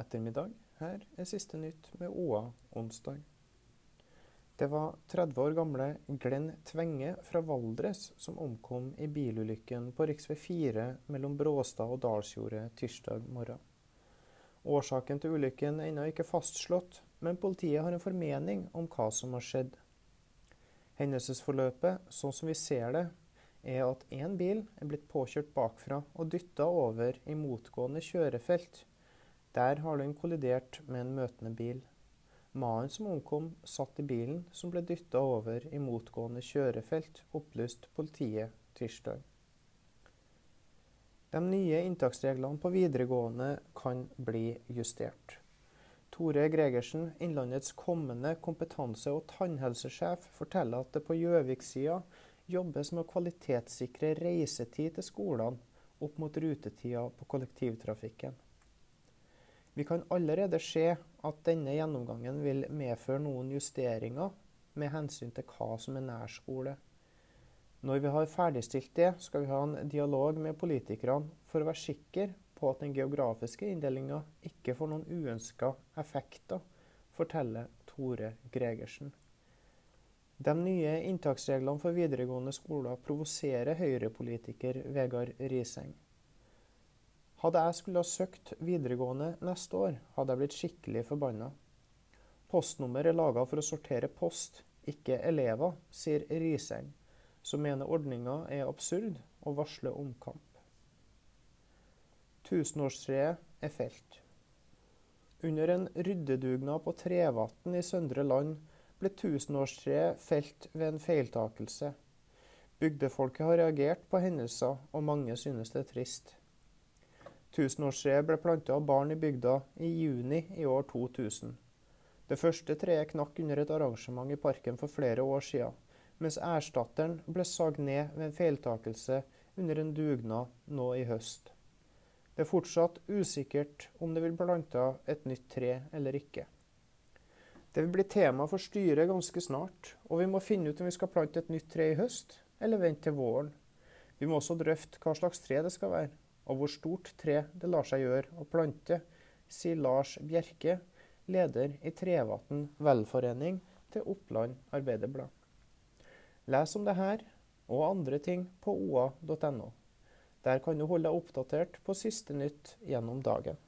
ettermiddag. Her er siste nytt med OA onsdag. Det var 30 år gamle Glenn Tvenge fra Valdres som omkom i bilulykken på rv. 4 mellom Bråstad og Dalsjordet tirsdag morgen. Årsaken til ulykken er ennå ikke fastslått, men politiet har en formening om hva som har skjedd. Hendelsesforløpet, sånn som vi ser det, er at én bil er blitt påkjørt bakfra og dytta over i motgående kjørefelt. Der har den kollidert med en møtende bil. Mannen som omkom, satt i bilen som ble dytta over i motgående kjørefelt, opplyste politiet tirsdag. De nye inntaksreglene på videregående kan bli justert. Tore Gregersen, Innlandets kommende kompetanse- og tannhelsesjef, forteller at det på Gjøvik-sida jobbes med å kvalitetssikre reisetid til skolene opp mot rutetida på kollektivtrafikken. Vi kan allerede se at denne gjennomgangen vil medføre noen justeringer med hensyn til hva som er nærskole. Når vi har ferdigstilt det, skal vi ha en dialog med politikerne for å være sikre på at den geografiske inndelinga ikke får noen uønska effekter, forteller Tore Gregersen. De nye inntaksreglene for videregående skoler provoserer Høyre-politiker Vegard Riseng. Hadde jeg skulle ha søkt videregående neste år, hadde jeg blitt skikkelig forbanna. Postnummer er laga for å sortere post, ikke elever, sier Riseng, som mener ordninga er absurd og varsler omkamp. Tusenårstreet er felt. Under en ryddedugnad på Trevatn i Søndre Land ble tusenårstreet felt ved en feiltakelse. Bygdefolket har reagert på hendelser, og mange synes det er trist. Tusenårstreet ble planta av barn i bygda i juni i år 2000. Det første treet knakk under et arrangement i parken for flere år siden, mens erstatteren ble sagd ned ved en feiltakelse under en dugnad nå i høst. Det er fortsatt usikkert om det vil planta et nytt tre eller ikke. Det vil bli tema for styret ganske snart, og vi må finne ut om vi skal plante et nytt tre i høst, eller vente til våren. Vi må også drøfte hva slags tre det skal være, og hvor stort tre det lar seg gjøre å plante, sier Lars Bjerke, leder i Trevatn velforening til Oppland Arbeiderblad. Les om det her og andre ting på oa.no. Der kan du holde deg oppdatert på siste nytt gjennom dagen.